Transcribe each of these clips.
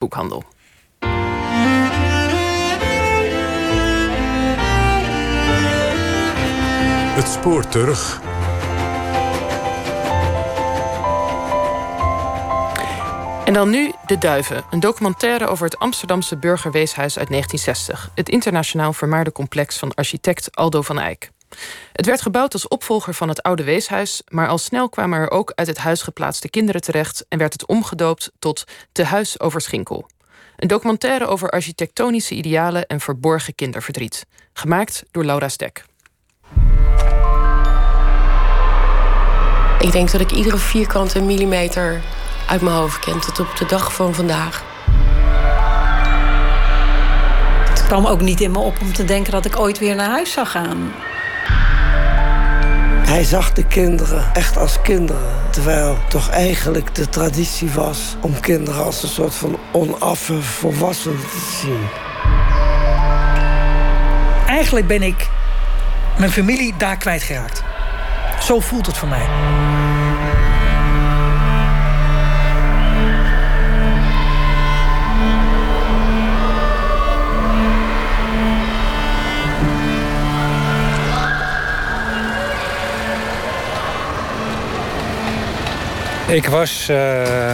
boekhandel. Het spoor terug. En dan nu De Duiven, een documentaire over het Amsterdamse burgerweeshuis uit 1960. Het internationaal vermaarde complex van architect Aldo van Eyck. Het werd gebouwd als opvolger van het oude weeshuis, maar al snel kwamen er ook uit het huis geplaatste kinderen terecht en werd het omgedoopt tot Te Huis over Schinkel. Een documentaire over architectonische idealen en verborgen kinderverdriet. Gemaakt door Laura Stek. Ik denk dat ik iedere vierkante millimeter uit mijn hoofd ken tot op de dag van vandaag. Het kwam ook niet in me op om te denken dat ik ooit weer naar huis zou gaan. Hij zag de kinderen echt als kinderen. Terwijl toch eigenlijk de traditie was om kinderen als een soort van onaffe te zien. Eigenlijk ben ik mijn familie daar kwijtgeraakt. Zo voelt het voor mij. Ik was uh,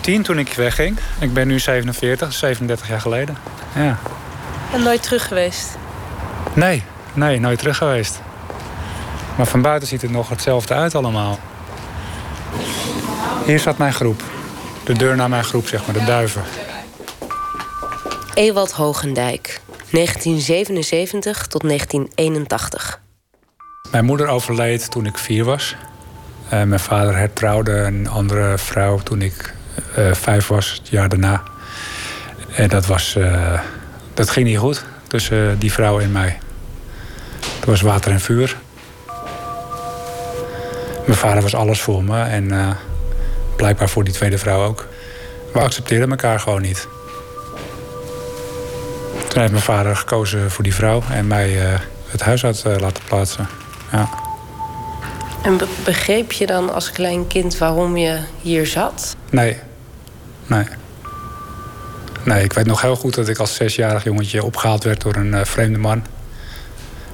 tien toen ik wegging. Ik ben nu 47, 37 jaar geleden. Ja. En nooit terug geweest? Nee, nee, nooit terug geweest. Maar van buiten ziet het nog hetzelfde uit allemaal. Hier zat mijn groep. De deur naar mijn groep, zeg maar, de duiven. Ewald Hogendijk, 1977 tot 1981. Mijn moeder overleed toen ik vier was. Uh, mijn vader hertrouwde een andere vrouw toen ik uh, vijf was, het jaar daarna. En dat, was, uh, dat ging niet goed tussen die vrouw en mij. Het was water en vuur. Mijn vader was alles voor me en blijkbaar voor die tweede vrouw ook. We accepteerden elkaar gewoon niet. Toen heeft mijn vader gekozen voor die vrouw en mij het huis uit laten plaatsen. Ja. En begreep je dan als klein kind waarom je hier zat? Nee. Nee. Nee, ik weet nog heel goed dat ik als zesjarig jongetje opgehaald werd door een uh, vreemde man.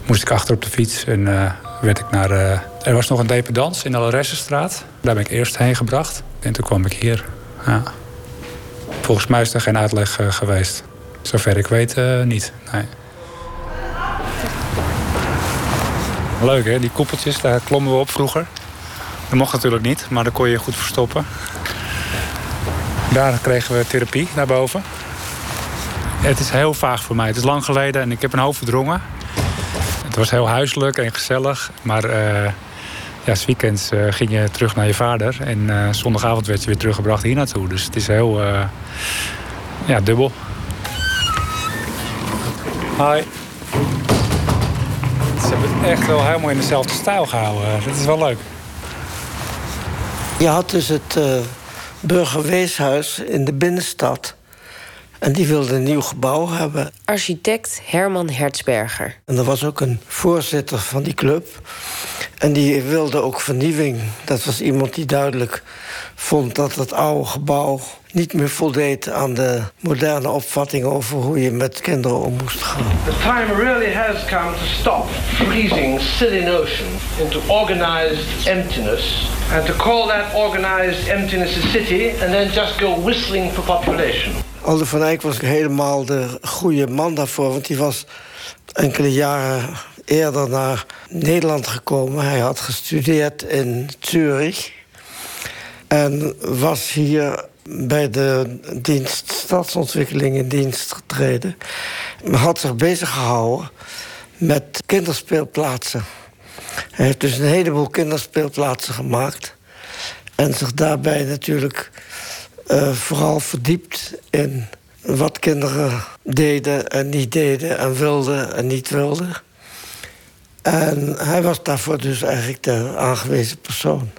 Moest ik achter op de fiets en uh, werd ik naar... Uh, er was nog een dependance in de Laressenstraat. Daar ben ik eerst heen gebracht. En toen kwam ik hier. Ja. Volgens mij is er geen uitleg geweest. Zover ik weet niet. Nee. Leuk hè, die koepeltjes, daar klommen we op vroeger. Dat mocht natuurlijk niet, maar daar kon je goed verstoppen. Daar kregen we therapie, naar boven. Het is heel vaag voor mij. Het is lang geleden en ik heb een hoofd verdrongen. Het was heel huiselijk en gezellig. Maar uh, ja, weekends uh, ging je terug naar je vader. En uh, zondagavond werd je weer teruggebracht hier naartoe. Dus het is heel ja, dubbel. Hi het echt wel helemaal in dezelfde stijl gehouden. Dat is wel leuk. Je had dus het uh, Burgerweeshuis in de binnenstad. En die wilde een nieuw gebouw hebben. Architect Herman Hertzberger. En er was ook een voorzitter van die club. En die wilde ook vernieuwing. Dat was iemand die duidelijk vond dat het oude gebouw niet meer voldeed aan de moderne opvatting over hoe je met kinderen om moest gaan. The time really has come to stop freezing silly notion into organized emptiness and to call that organized emptiness a city and then just go whistling for population. Aldo van Eyck was helemaal de goede man daarvoor, want die was enkele jaren eerder naar Nederland gekomen. Hij had gestudeerd in Zurich en was hier bij de dienst stadsontwikkeling in dienst getreden. Had zich bezig gehouden met kinderspeelplaatsen. Hij heeft dus een heleboel kinderspeelplaatsen gemaakt. En zich daarbij natuurlijk uh, vooral verdiept in wat kinderen deden en niet deden... en wilden en niet wilden. En hij was daarvoor dus eigenlijk de aangewezen persoon.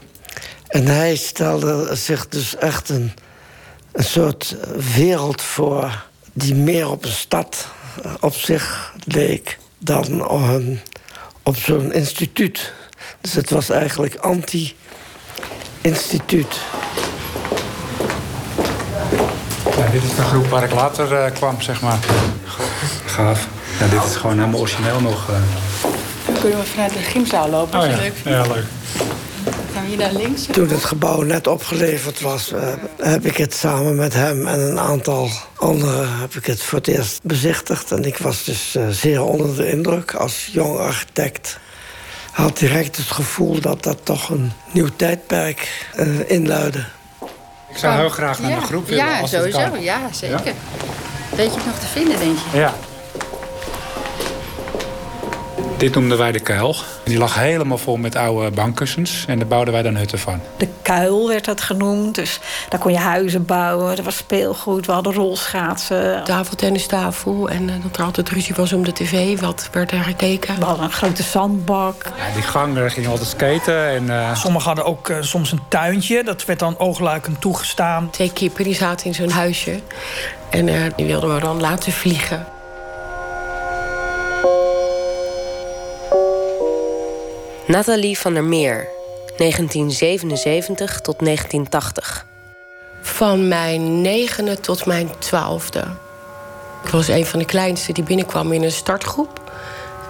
En hij stelde zich dus echt een een soort wereld voor die meer op een stad op zich leek dan op zo'n instituut. Dus het was eigenlijk anti-instituut. dit is de groep waar ik later uh, kwam, zeg maar. Gaaf. Ja, dit is gewoon helemaal origineel nog. Uh... Dan kunnen we vanuit de gymzaal lopen, oh, ja. leuk Ja, leuk. Hier naar links? Toen het gebouw net opgeleverd was, uh, heb ik het samen met hem en een aantal anderen heb ik het voor het eerst bezichtigd. En ik was dus uh, zeer onder de indruk als jong architect. Had direct het gevoel dat dat toch een nieuw tijdperk uh, inluidde. Ik zou heel graag naar ja. mijn groep willen. Ja, als sowieso. Het kan. Ja, zeker. Ja? Weet je het nog te vinden, denk je? Ja. Dit noemden wij de kuil. Die lag helemaal vol met oude bankkussens en daar bouwden wij dan hutten van. De kuil werd dat genoemd, dus daar kon je huizen bouwen. Er was speelgoed, we hadden rolschaatsen. Tafeltennistafel en uh, dat er altijd ruzie was om de tv. Wat werd er gekeken? We hadden een grote zandbak. Ja, die gang daar ging altijd skaten. En, uh... Sommigen hadden ook uh, soms een tuintje, dat werd dan oogluikend toegestaan. Twee kippen die zaten in zo'n huisje en die wilden we dan laten vliegen. Nathalie van der Meer, 1977 tot 1980. Van mijn negende tot mijn twaalfde. Ik was een van de kleinste die binnenkwam in een startgroep.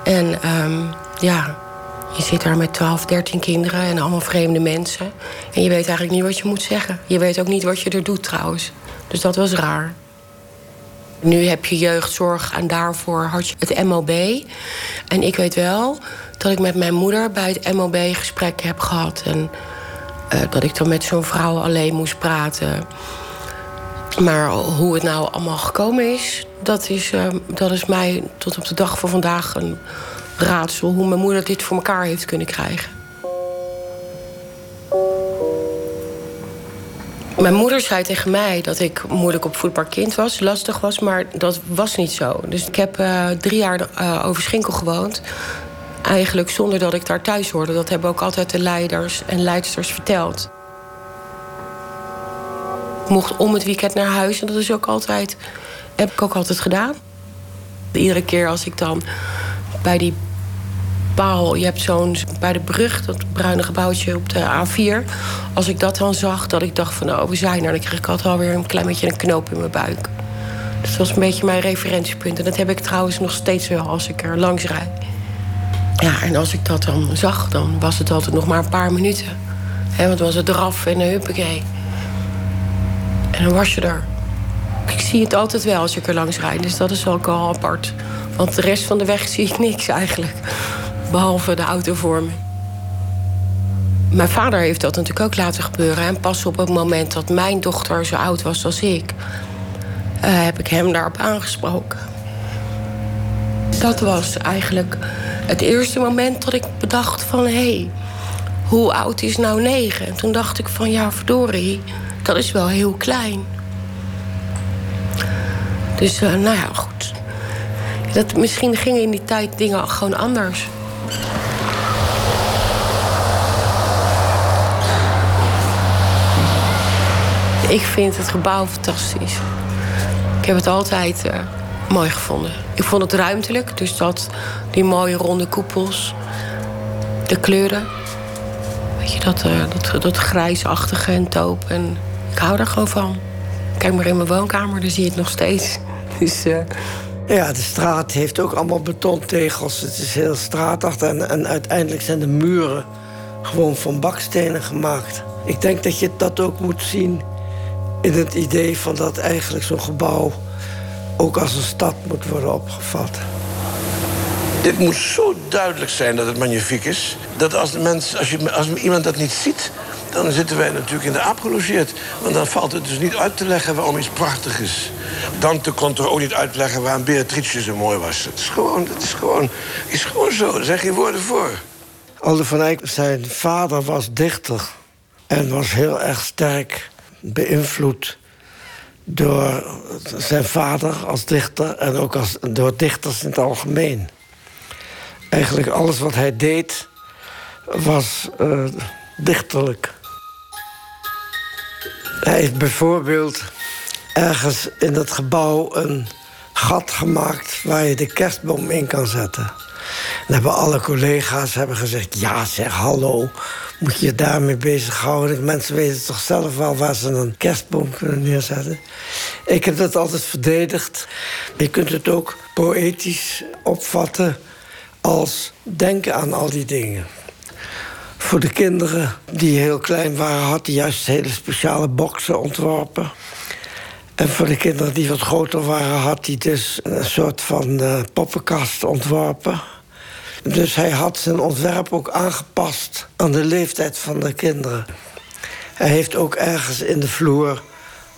En um, ja, je zit daar met 12, 13 kinderen en allemaal vreemde mensen. En je weet eigenlijk niet wat je moet zeggen. Je weet ook niet wat je er doet trouwens. Dus dat was raar. Nu heb je jeugdzorg en daarvoor had je het MOB. En ik weet wel dat ik met mijn moeder bij het MOB gesprekken heb gehad. En uh, dat ik dan met zo'n vrouw alleen moest praten. Maar hoe het nou allemaal gekomen is, dat is, uh, dat is mij tot op de dag van vandaag een raadsel. Hoe mijn moeder dit voor elkaar heeft kunnen krijgen. Mijn moeder zei tegen mij dat ik moeilijk opvoedbaar kind was, lastig was, maar dat was niet zo. Dus ik heb uh, drie jaar uh, over Schinkel gewoond. Eigenlijk zonder dat ik daar thuis hoorde. Dat hebben ook altijd de leiders en leidsters verteld. Ik mocht om het weekend naar huis en dat is ook altijd, heb ik ook altijd gedaan. Iedere keer als ik dan bij die paal, je hebt zo'n bij de brug, dat bruine gebouwtje op de A4. Als ik dat dan zag, dat ik dacht van oh, we zijn er. Dan kreeg ik altijd alweer een klein beetje een knoop in mijn buik. Dus dat was een beetje mijn referentiepunt. En dat heb ik trouwens nog steeds wel als ik er langs rijd. Ja, en als ik dat dan zag, dan was het altijd nog maar een paar minuten. He, want was het eraf en een huppakee. En dan was je er. Ik zie het altijd wel als ik er langs rijd. Dus dat is ook al apart. Want de rest van de weg zie ik niks eigenlijk. Behalve de auto me. Mijn vader heeft dat natuurlijk ook laten gebeuren. En pas op het moment dat mijn dochter zo oud was als ik... Uh, heb ik hem daarop aangesproken. Dat was eigenlijk het eerste moment dat ik bedacht van... hé, hey, hoe oud is nou negen? En toen dacht ik van, ja, verdorie, dat is wel heel klein. Dus, uh, nou ja, goed. Dat, misschien gingen in die tijd dingen gewoon anders. Ik vind het gebouw fantastisch. Ik heb het altijd uh, mooi gevonden. Ik vond het ruimtelijk, dus dat, die mooie ronde koepels, de kleuren. Weet je, dat, uh, dat, dat grijsachtige en taupe. En ik hou daar gewoon van. Kijk maar in mijn woonkamer, daar zie je het nog steeds. Dus, uh... Ja, de straat heeft ook allemaal betontegels. Het is heel straatachtig. En, en uiteindelijk zijn de muren gewoon van bakstenen gemaakt. Ik denk dat je dat ook moet zien in het idee van dat eigenlijk zo'n gebouw ook als een stad moet worden opgevat. Dit moet zo duidelijk zijn dat het magnifiek is. Dat als, de mens, als, je, als iemand dat niet ziet, dan zitten wij natuurlijk in de aap gelogeerd. Want dan valt het dus niet uit te leggen waarom iets prachtig is. Dante kon toch ook niet uitleggen waarom Beatrice zo mooi was. Het is gewoon, het is gewoon, is gewoon zo. Er zijn geen woorden voor. Aldo van Eyck, zijn vader was dichter. En was heel erg sterk beïnvloed door zijn vader als dichter... en ook als, door dichters in het algemeen. Eigenlijk alles wat hij deed was uh, dichterlijk. Hij heeft bijvoorbeeld ergens in het gebouw een gat gemaakt... waar je de kerstboom in kan zetten. En hebben alle collega's hebben gezegd... ja, zeg, hallo, moet je je daarmee bezighouden? Mensen weten toch zelf wel waar ze een kerstboom kunnen neerzetten. Ik heb dat altijd verdedigd. Je kunt het ook poëtisch opvatten als denken aan al die dingen. Voor de kinderen die heel klein waren... had hij juist hele speciale boksen ontworpen... En voor de kinderen die wat groter waren, had hij dus een soort van uh, poppenkast ontworpen. Dus hij had zijn ontwerp ook aangepast aan de leeftijd van de kinderen. Hij heeft ook ergens in de vloer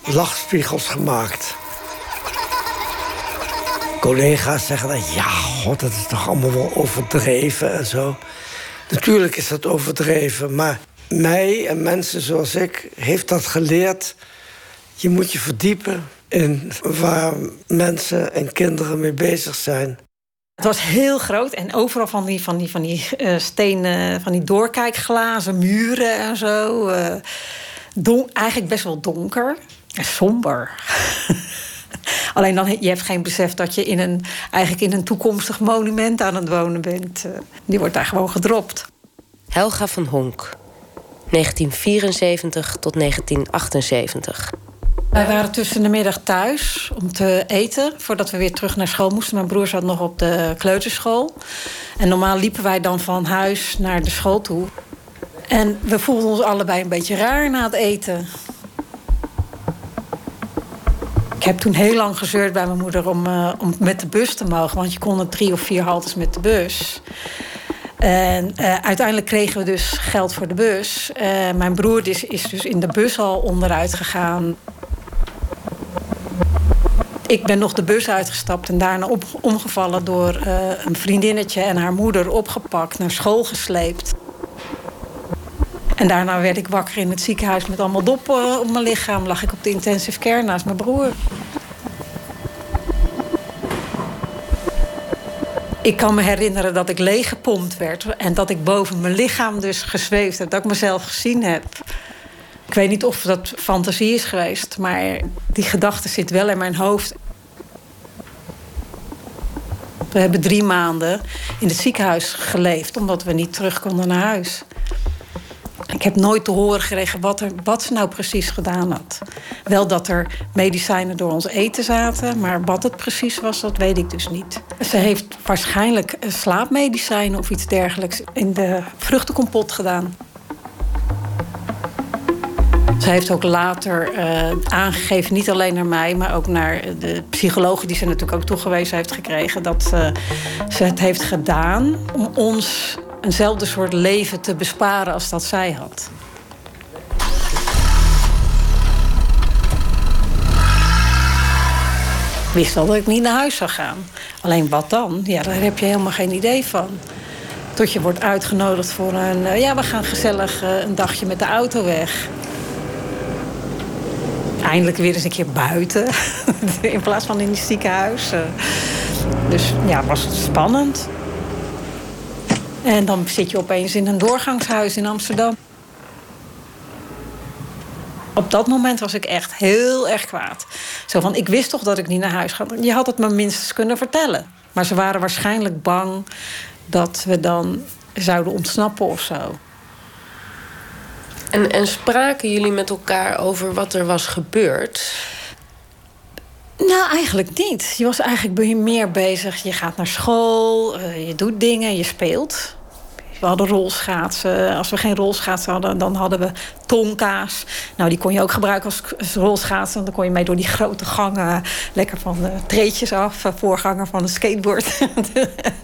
lachspiegels gemaakt. Collega's zeggen dan, ja, god, dat is toch allemaal wel overdreven en zo. Natuurlijk is dat overdreven, maar mij en mensen zoals ik heeft dat geleerd je moet je verdiepen in waar mensen en kinderen mee bezig zijn. Het was heel groot en overal van die, van die, van die uh, stenen, van die doorkijkglazen muren en zo. Uh, don, eigenlijk best wel donker en somber. Alleen dan, je hebt geen besef dat je in een, eigenlijk in een toekomstig monument aan het wonen bent. Uh, die wordt daar gewoon gedropt. Helga van Honk, 1974 tot 1978. Wij waren tussen de middag thuis om te eten voordat we weer terug naar school moesten. Mijn broer zat nog op de kleuterschool. En normaal liepen wij dan van huis naar de school toe. En we voelden ons allebei een beetje raar na het eten. Ik heb toen heel lang gezeurd bij mijn moeder om, uh, om met de bus te mogen. Want je kon er drie of vier haltes met de bus. En uh, uiteindelijk kregen we dus geld voor de bus. Uh, mijn broer is, is dus in de bus al onderuit gegaan ik ben nog de bus uitgestapt en daarna omgevallen door uh, een vriendinnetje en haar moeder opgepakt, naar school gesleept. En daarna werd ik wakker in het ziekenhuis met allemaal doppen op mijn lichaam. Lag ik op de intensive care naast mijn broer. Ik kan me herinneren dat ik leeggepompt werd en dat ik boven mijn lichaam dus gezweefd heb, dat ik mezelf gezien heb. Ik weet niet of dat fantasie is geweest, maar die gedachte zit wel in mijn hoofd. We hebben drie maanden in het ziekenhuis geleefd, omdat we niet terug konden naar huis. Ik heb nooit te horen gekregen wat, er, wat ze nou precies gedaan had. Wel dat er medicijnen door ons eten zaten, maar wat het precies was, dat weet ik dus niet. Ze heeft waarschijnlijk slaapmedicijnen of iets dergelijks in de vruchtenkompot gedaan. Ze heeft ook later uh, aangegeven, niet alleen naar mij, maar ook naar de psychologen die ze natuurlijk ook toegewezen heeft gekregen, dat uh, ze het heeft gedaan om ons eenzelfde soort leven te besparen als dat zij had. Ik wist wel dat ik niet naar huis zou gaan. Alleen wat dan? Ja, daar heb je helemaal geen idee van. Tot je wordt uitgenodigd voor een... Uh, ja, we gaan gezellig een dagje met de auto weg eindelijk weer eens een keer buiten. in plaats van in het ziekenhuis. Eh, dus ja, was het spannend. En dan zit je opeens in een doorgangshuis in Amsterdam. Op dat moment was ik echt heel erg kwaad. Zo van, ik wist toch dat ik niet naar huis ga. Je had het me minstens kunnen vertellen. Maar ze waren waarschijnlijk bang dat we dan zouden ontsnappen of zo. En, en spraken jullie met elkaar over wat er was gebeurd? Nou, eigenlijk niet. Je was eigenlijk meer bezig. Je gaat naar school, uh, je doet dingen, je speelt. We hadden rolschaatsen. Als we geen rolschaatsen hadden, dan hadden we tonka's. Nou, die kon je ook gebruiken als rolschaatsen. Dan kon je mee door die grote gangen lekker van de treetjes af. Voorganger van een skateboard.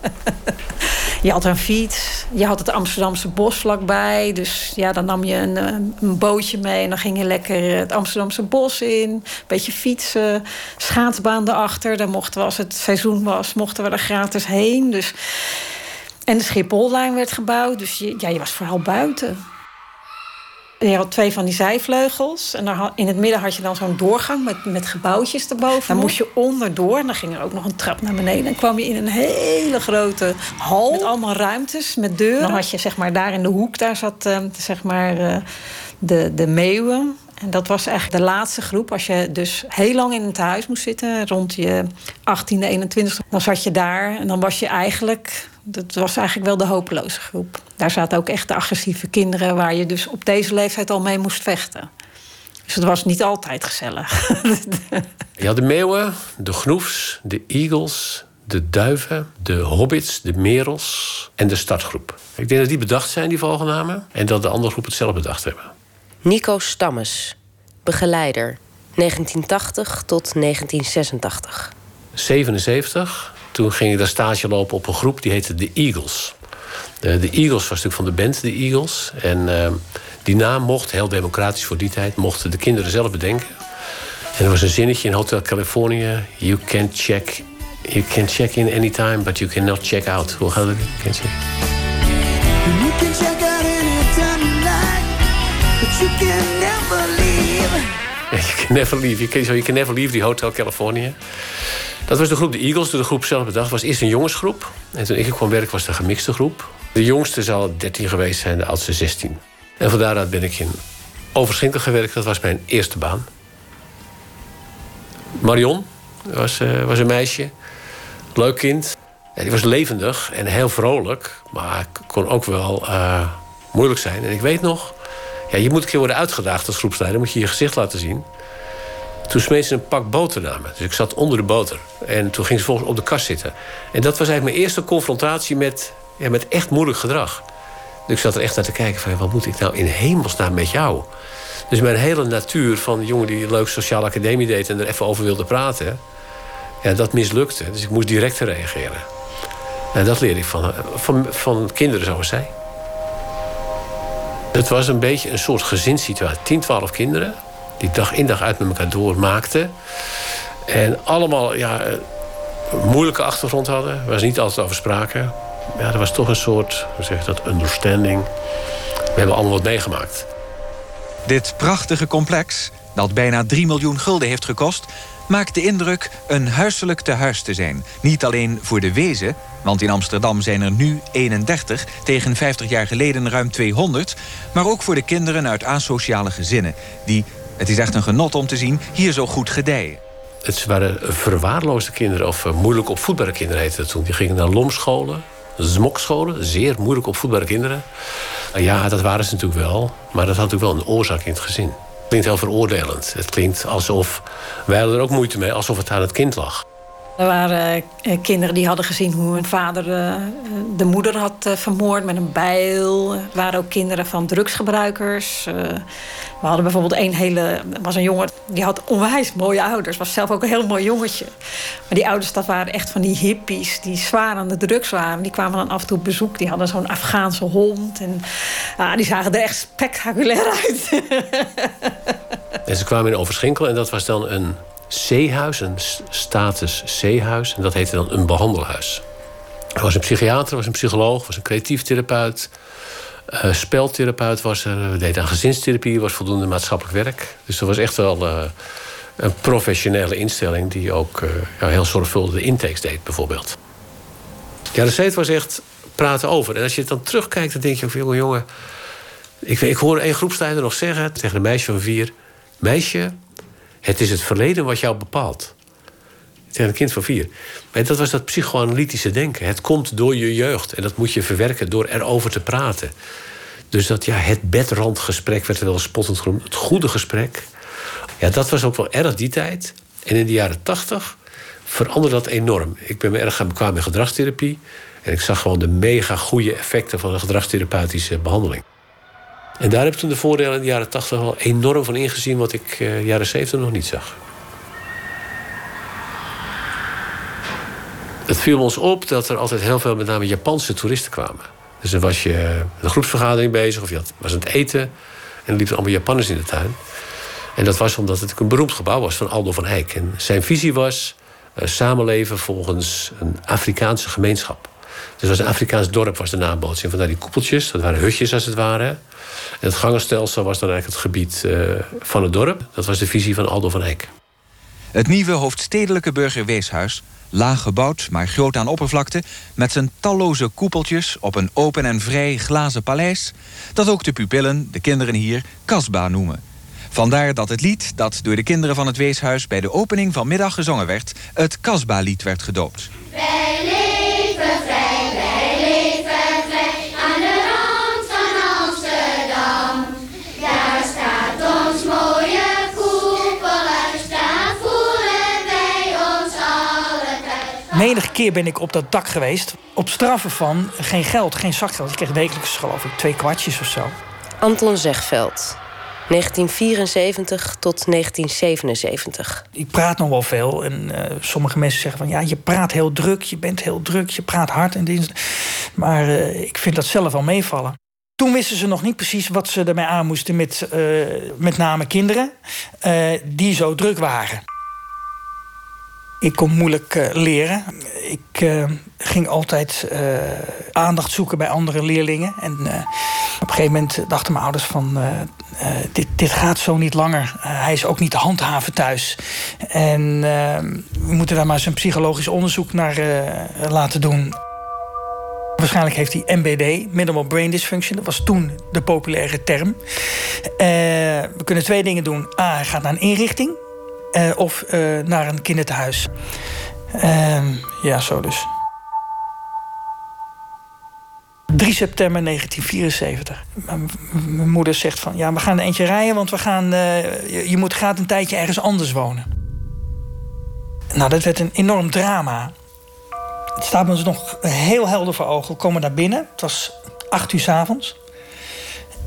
je had een fiets. Je had het Amsterdamse bos vlakbij. Dus ja, dan nam je een, een bootje mee. En dan ging je lekker het Amsterdamse bos in. Een beetje fietsen. Schaatsbaan erachter. Dan mochten we, als het seizoen was, mochten we er gratis heen. Dus en de Schiphollijn werd gebouwd, dus je, ja, je was vooral buiten. je had twee van die zijvleugels. En daar, in het midden had je dan zo'n doorgang met, met gebouwtjes erboven. Dan moest je onderdoor. En dan ging er ook nog een trap naar beneden. En kwam je in een hele grote hal. Met allemaal ruimtes, met deuren. Dan had je zeg maar daar in de hoek, daar zat uh, zeg maar uh, de, de meeuwen. En dat was eigenlijk de laatste groep. Als je dus heel lang in het huis moest zitten, rond je 18e, 21e, dan zat je daar. En dan was je eigenlijk Dat was eigenlijk wel de hopeloze groep. Daar zaten ook echt de agressieve kinderen... waar je dus op deze leeftijd al mee moest vechten. Dus het was niet altijd gezellig. Je had de meeuwen, de groefs, de eagles, de duiven, de hobbits, de merels en de startgroep. Ik denk dat die bedacht zijn, die volgenamen. En dat de andere groep het zelf bedacht hebben. Nico Stammes, begeleider, 1980 tot 1986. 77, toen ging ik daar stage lopen op een groep die heette de Eagles. De, Eagles was natuurlijk van de band, de Eagles. En uh, die naam mocht, heel democratisch voor die tijd, mochten de kinderen zelf bedenken. En er was een zinnetje in Hotel California: You can check, you can check in anytime, but you cannot check out. Hoe gaat het? Never leave. You can, never leave the Hotel California. Dat was de groep de Eagles, de groep zelf bedacht. was eerst een jongensgroep. En toen ik kwam werken was het een gemixte groep. De jongste zal 13 geweest zijn, de oudste 16. En van daaruit ben ik in Overschinkel gewerkt. Dat was mijn eerste baan. Marion was, uh, was een meisje. Leuk kind. Die was levendig en heel vrolijk. Maar kon ook wel uh, moeilijk zijn. En ik weet nog... Ja, je moet een keer worden uitgedaagd als groepsleider. moet je je gezicht laten zien. Toen smeet ze een pak boter naar me. Dus ik zat onder de boter. En toen ging ze volgens op de kast zitten. En dat was eigenlijk mijn eerste confrontatie met, met echt moeilijk gedrag. Dus ik zat er echt naar te kijken van... wat moet ik nou in hemelsnaam met jou? Dus mijn hele natuur van jongen die leuk sociale academie deed... en er even over wilde praten... Ja, dat mislukte. Dus ik moest direct reageren. En dat leerde ik van, van, van kinderen zoals zij. Het was een beetje een soort gezinssituatie. 10, 12 kinderen die dag in dag uit met elkaar doormaakten. En allemaal ja, moeilijke achtergrond hadden. Waar ze niet altijd over spraken. Ja, er was toch een soort, hoe zeg je dat, understanding. We hebben allemaal wat meegemaakt. Dit prachtige complex, dat bijna 3 miljoen gulden heeft gekost... maakt de indruk een huiselijk tehuis te zijn. Niet alleen voor de wezen, want in Amsterdam zijn er nu 31... tegen 50 jaar geleden ruim 200... maar ook voor de kinderen uit asociale gezinnen... die het is echt een genot om te zien hier zo goed gedijen. Het waren verwaarloosde kinderen, of uh, moeilijk opvoedbare kinderen heette het toen. Die gingen naar lomscholen, zmokscholen, zeer moeilijk opvoedbare kinderen. Uh, ja, dat waren ze natuurlijk wel, maar dat had natuurlijk wel een oorzaak in het gezin. Het klinkt heel veroordelend. Het klinkt alsof, wij er ook moeite mee, alsof het aan het kind lag. Er waren uh, kinderen die hadden gezien hoe hun vader uh, de moeder had uh, vermoord met een bijl. Er waren ook kinderen van drugsgebruikers. we hadden bijvoorbeeld een hele... was een jongen, die had onwijs mooie ouders. Was zelf ook een heel mooi jongetje. Maar die ouders, dat waren echt van die hippies... die zwaar aan de drugs waren. Die kwamen dan af en toe op bezoek. Die hadden zo'n Afghaanse hond. En ah, die zagen er echt spectaculair uit. en ze kwamen in Overschenkel en dat was dan een zeehuis, een status zeehuis. En dat heette dan een behandelhuis. Er was een psychiater, was een psycholoog, was een creatief therapeut. Uh, speltherapeut was er. We deden aan gezinstherapie, was voldoende maatschappelijk werk. Dus er was echt wel uh, een professionele instelling... die ook uh, ja, heel zorgvuldig de intakes deed, bijvoorbeeld. Ja, de zeet was echt praten over. En als je het dan terugkijkt, dan denk je ook... jongen, jongen... Ik, ik hoor een groepsleider nog zeggen tegen een meisje van vier... meisje, het is het verleden wat jou bepaalt. Tegen een kind van vier. Maar dat was dat psychoanalytische denken. Het komt door je jeugd. En dat moet je verwerken door erover te praten. Dus dat ja, het bedrandgesprek werd wel spottend genoemd. Het goede gesprek. Ja, dat was ook wel erg die tijd. En in de jaren tachtig veranderde dat enorm. Ik ben me erg gaan bekwamen in gedragstherapie. En ik zag gewoon de mega goede effecten van een gedragstherapeutische behandeling. En daar heb ik toen de voordelen in de jaren 80 wel enorm van ingezien... wat ik de jaren 70 nog niet zag. Het viel ons op dat er altijd heel veel met name Japanse toeristen kwamen. Dus dan was je een groepsvergadering bezig of je had, was aan het eten... en er liepen allemaal Japanners in de tuin. En dat was omdat het een beroemd gebouw was van Aldo van Eyck. En zijn visie was uh, samenleven volgens een Afrikaanse gemeenschap. Dus het was een Afrikaans dorp, was de nabootsing. Vandaar die koepeltjes, dat waren hutjes als het ware. En het gangenstelsel was dan eigenlijk het gebied uh, van het dorp. Dat was de visie van Aldo van Eyck. Het nieuwe hoofdstedelijke burgerweeshuis, laag gebouwd, maar groot aan oppervlakte... met zijn talloze koepeltjes op een open en vrij glazen paleis... dat ook de pupillen, de kinderen hier, kasbah noemen. Vandaar dat het lied dat door de kinderen van het weeshuis... bij de opening van middag gezongen werd... het kasbah-lied werd gedoopt. Wij Menige keer ben ik op dat dak geweest. Op straffen van geen geld, geen zakgeld. Je kreeg wekelijks geloof ik twee kwartjes of zo. Anton Zegveld, 1974 tot 1977. Ik praat nog wel veel en uh, sommige mensen zeggen van... ja, je praat heel druk, je bent heel druk, je praat hard en dienst. Maar uh, ik vind dat zelf wel meevallen. Toen wisten ze nog niet precies wat ze ermee aan moesten... met uh, met name kinderen die zo druk waren. Ik kon moeilijk uh, leren. Ik uh, ging altijd uh, aandacht zoeken bij andere leerlingen. En op een gegeven moment dachten mijn ouders van... dit, dit gaat zo niet langer. hij is ook niet te handhaven thuis. En we moeten daar maar eens een psychologisch onderzoek naar laten doen. Waarschijnlijk heeft hij MBD, Minimal Brain Dysfunction. Dat was toen de populaire term. we kunnen twee dingen doen. A, hij gaat naar een inrichting. Uh, of uh, naar een kinderthuis. Uh, ja, zo dus. 3 september 1974. Mijn moeder zegt van... ja, we gaan een eentje rijden, want we gaan, uh, je, je, moet, gaat een tijdje ergens anders wonen. Nou, dat werd een enorm drama. Het staat me nog heel helder voor ogen. We komen daar binnen. Het was acht uur s avonds.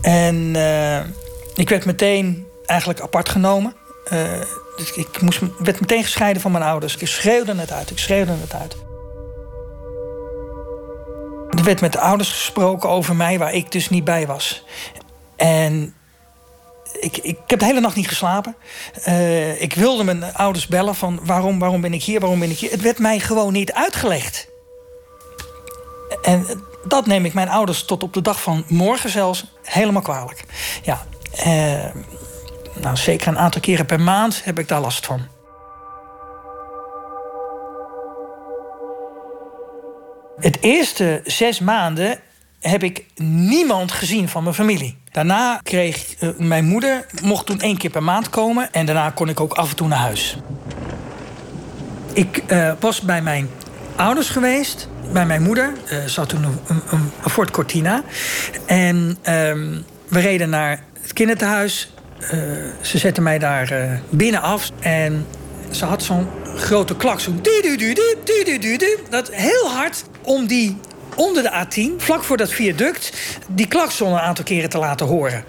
En ik werd meteen eigenlijk apart genomen. Dus ik moest, werd meteen gescheiden van mijn ouders. Ik schreeuwde het uit, ik schreeuwde het uit. Er werd met de ouders gesproken over mij waar ik dus niet bij was. En ik, ik heb de hele nacht niet geslapen. Uh, ik wilde mijn ouders bellen van waarom, waarom ben ik hier, waarom ben ik hier. Het werd mij gewoon niet uitgelegd. En dat neem ik mijn ouders tot op de dag van morgen zelfs helemaal kwalijk. Ja, uh, nou, zeker een aantal keren per maand heb ik daar last van. Het eerste zes maanden heb ik niemand gezien van mijn familie. Daarna kreeg uh, mijn moeder, mocht toen één keer per maand komen... en daarna kon ik ook af en toe naar huis. Ik uh, was bij mijn ouders geweest, bij mijn moeder. Uh, had toen een, een, Cortina. En ehm, we reden naar het kinderthuis. Uh, ze zette mij daar uh, binnen af en ze had zo'n grote klak, zo'n dat heel hard om die onder de A10, vlak voor dat viaduct, die klakson een aantal keren te laten horen.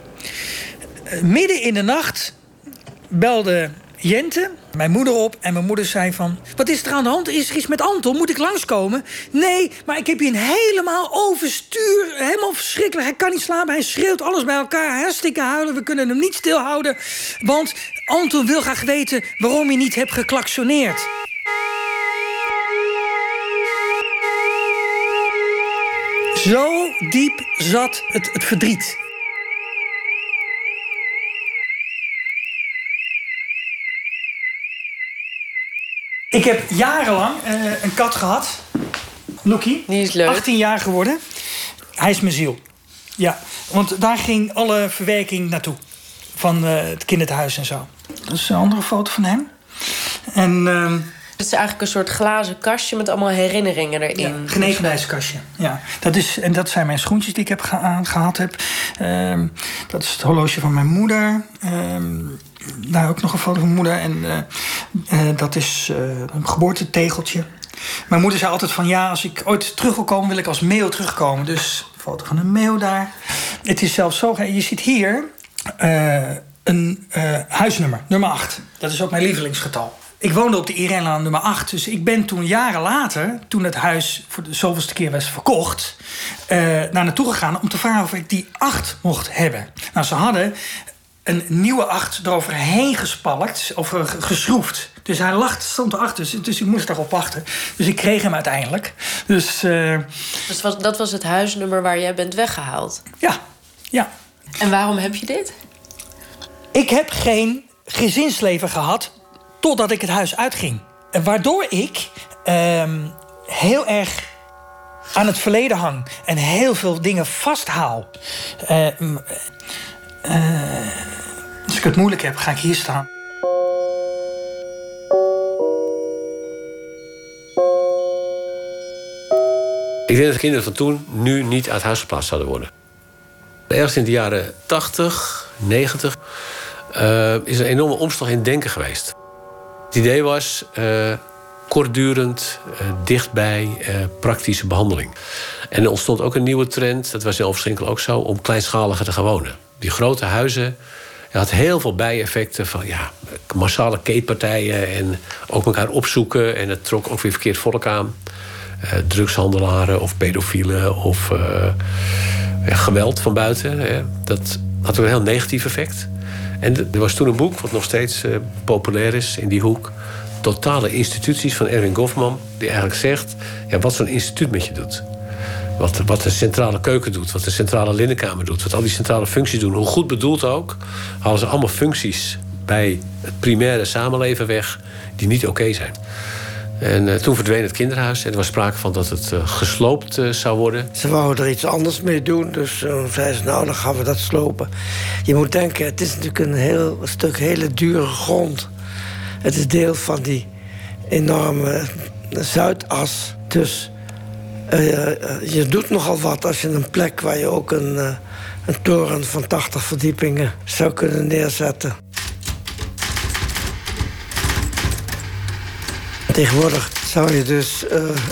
Uh, midden in de nacht belde Jente, mijn moeder op. En mijn moeder zei van... Wat is er aan de hand? Is er iets met Anton? Moet ik langskomen? Nee, maar ik heb hier helemaal overstuur. Helemaal verschrikkelijk. Hij kan niet slapen. Hij schreeuwt alles bij elkaar. Hartstikke huilen. We kunnen hem niet stilhouden. Want Anton wil graag weten waarom je niet hebt geklaksoneerd. Zo diep zat het, het verdriet. Ik heb jarenlang uh, een kat gehad. Loekie. Die is leuk. 18 jaar geworden. Hij is mijn ziel. Ja, want daar ging alle verwerking naartoe. Van uh, het kinderthuis en zo. Dat is een andere foto van hem. En... Uh, het is eigenlijk een soort glazen kastje met allemaal herinneringen erin. Ja, genegenheidskastje. Ja, dat is, en dat zijn mijn schoentjes die ik heb ge gehad heb. Uh, dat is het horloge van mijn moeder. Ehm, daar ook nog een foto van mijn moeder. En uh, uh, dat is uh, een geboortetegeltje. Mijn moeder zei altijd van ja, als ik ooit terug wil komen, wil ik als meeuw terugkomen. Dus foto van een meeuw daar. Het is zelfs zo, je ziet hier een huisnummer, nummer 8. Dat is ook mijn lievelingsgetal. Ik woonde op de Irenelaan nummer 8. Dus ik ben toen jaren later, toen het huis voor de zoveelste keer was verkocht, naar naartoe gegaan om te vragen of ik die 8 mocht hebben. Nou, ze hadden een nieuwe 8 eroverheen gespalkt of uh, geschroefd. Dus hij lag, stond erachter, dus, dus ik moest daarop wachten. Dus ik kreeg hem uiteindelijk. Dus, uh, dus was, dat was het huisnummer waar jij bent weggehaald? Ja, ja. En waarom heb je dit? Ik heb geen gezinsleven gehad totdat ik het huis uitging. Waardoor ik ehm, heel erg aan het verleden hang en heel veel dingen vasthaal. Uh, uh, als ik het moeilijk heb, ga ik hier staan. Ik denk dat de kinderen van toen nu niet uit huis geplaatst zouden worden. Ergens in de jaren 80, 90 uh, is er een enorme omslag in denken geweest. Het idee was, uh, kortdurend, dichtbij, praktische behandeling. En er ontstond ook een nieuwe trend, dat was in ook zo, om kleinschaliger te gaan wonen. Die grote huizen, je had heel veel bijeffecten van ja, massale keetpartijen en ook elkaar opzoeken. En het trok ook weer verkeerd volk aan. Uh, drugshandelaren of pedofielen of uh, geweld van buiten. Hè. Dat had ook een heel negatief effect. En er was toen een boek, wat nog steeds uh, populair is in die hoek. Totale instituties van Erwin Goffman. Die eigenlijk zegt ja, wat zo'n instituut met je doet. Wat, wat de centrale keuken doet, wat de centrale linnenkamer doet, wat al die centrale functies doen. Hoe goed bedoeld ook, halen ze allemaal functies bij het primaire samenleven weg die niet oké zijn. En uh, toen verdween het kinderhuis en er was sprake van dat het uh, gesloopt uh, zou worden. Ze wouden er iets anders mee doen, dus zei ze: Nou, dan gaan we dat slopen. Je moet denken, het is natuurlijk een heel stuk hele dure grond. Het is deel van die enorme Zuidas. Dus je doet nogal wat als je een plek waar je ook een, een toren van 80 verdiepingen zou kunnen neerzetten. Tegenwoordig zou je dus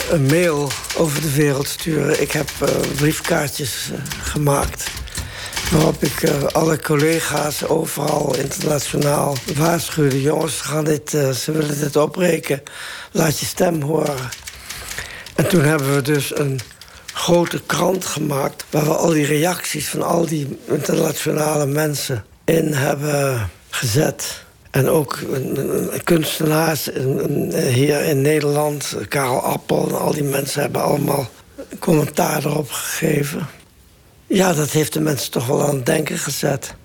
een mail over de wereld sturen. Ik heb briefkaartjes gemaakt. Waarop ik alle collega's overal internationaal waarschuwde: jongens, gaan dit, ze willen dit opbreken. Laat je stem horen. En toen hebben we dus een grote krant gemaakt. waar we al die reacties van al die internationale mensen in hebben gezet. En ook kunstenaars hier in Nederland, Karel Appel en al die mensen hebben allemaal commentaar erop gegeven. Ja, dat heeft de mensen toch wel aan het denken gezet.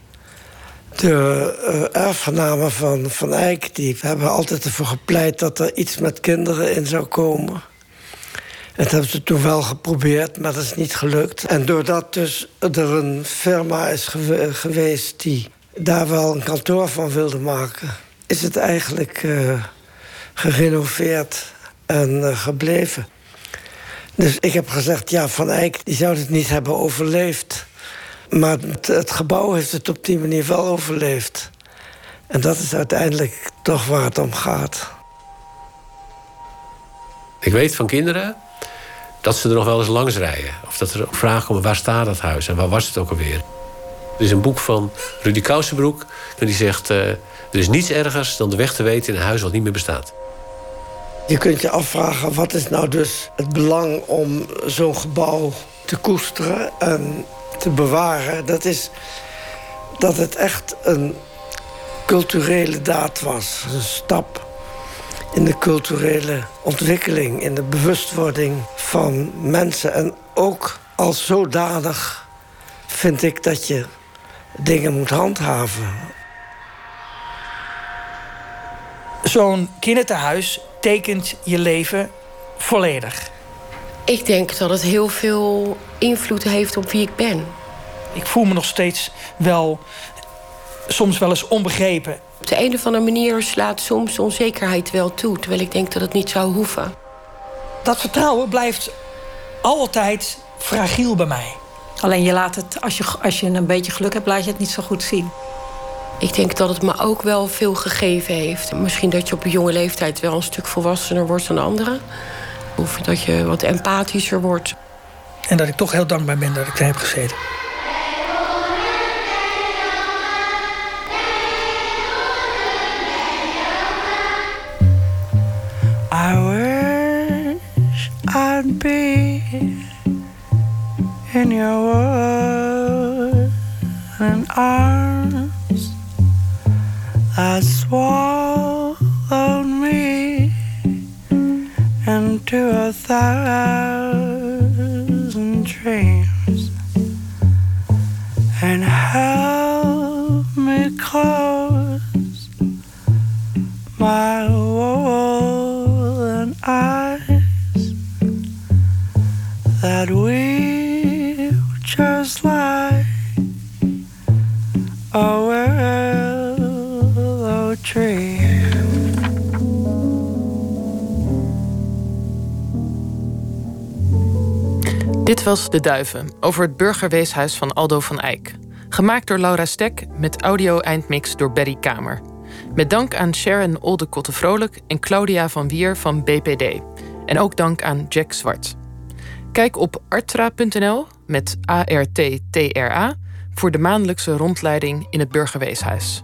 De uh, erfgenamen van Van Eyck die hebben altijd ervoor gepleit dat er iets met kinderen in zou komen. Dat hebben ze toen wel geprobeerd, maar dat is niet gelukt. En doordat dus er een firma is geweest die daar wel een kantoor van wilde maken, is het eigenlijk uh, gerenoveerd en uh, gebleven. Dus ik heb gezegd, ja, Van Eyck die zou het niet hebben overleefd. Maar het, het, gebouw heeft het op die manier wel overleefd. En dat is uiteindelijk toch waar het om gaat. Ik weet van kinderen dat ze er nog wel eens langs rijden. Of dat er vragen komen, waar staat dat huis en waar was het ook alweer? Er is een boek van Rudy Kousenbroek. En die zegt, uh, er is niets ergers dan de weg te weten in een huis wat niet meer bestaat. Je kunt je afvragen, wat is nou dus het belang om zo'n gebouw te koesteren en te bewaren? Dat is dat het echt een culturele daad was. Een stap in de culturele ontwikkeling, in de bewustwording van mensen. En ook als zodanig vind ik dat je dingen moet handhaven. Zo'n kinderthuis tekent je leven volledig. Ik denk dat het heel veel invloed heeft op wie ik ben. Ik voel me nog steeds wel, soms wel eens onbegrepen. Op de een of andere manier slaat soms onzekerheid wel toe, terwijl ik denk dat het niet zou hoeven. Dat vertrouwen blijft altijd fragiel bij mij. Alleen je laat het, als je, als je een beetje geluk hebt, laat je het niet zo goed zien. Ik denk dat het me ook wel veel gegeven heeft. Misschien dat je op een jonge leeftijd wel een stuk volwassener wordt dan anderen. Of dat je wat empathischer wordt. En dat ik toch heel dankbaar ben dat ik er heb gezeten. Be in your wooden arms that swallowed me into a thousand dreams. And held me close, my that we just like a willow. Dit was De Duiven over het burgerweeshuis van Aldo van Eyck. Gemaakt door Laura Stek met audio-eindmix door Berry Kamer. Met dank aan Sharon Oldekotte Vrolijk en Claudia van Wier van BPD. En ook dank aan Jack Zwart. Kijk op artra.nl met A-R-T-T-R-A voor de maandelijkse rondleiding in het Burgerweeshuis.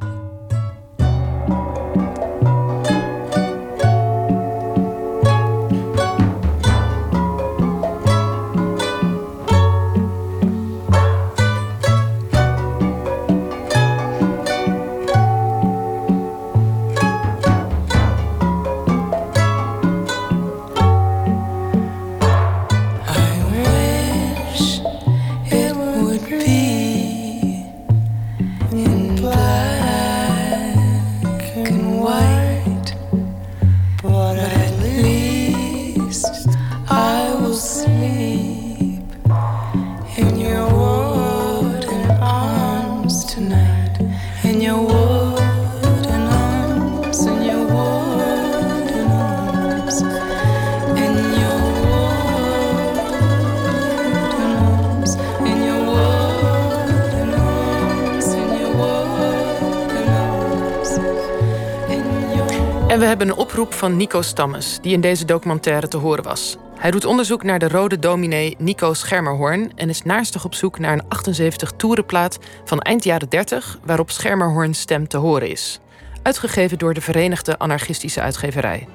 Van Nico Stammes, die in deze documentaire te horen was. Hij doet onderzoek naar de rode dominee Nico Schermerhorn en is naarstig op zoek naar een 78 toerenplaat van eind jaren 30 waarop Schermerhorns stem te horen is. Uitgegeven door de Verenigde Anarchistische Uitgeverij.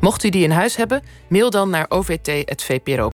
Mocht u die in huis hebben, mail dan naar ovt.vpro.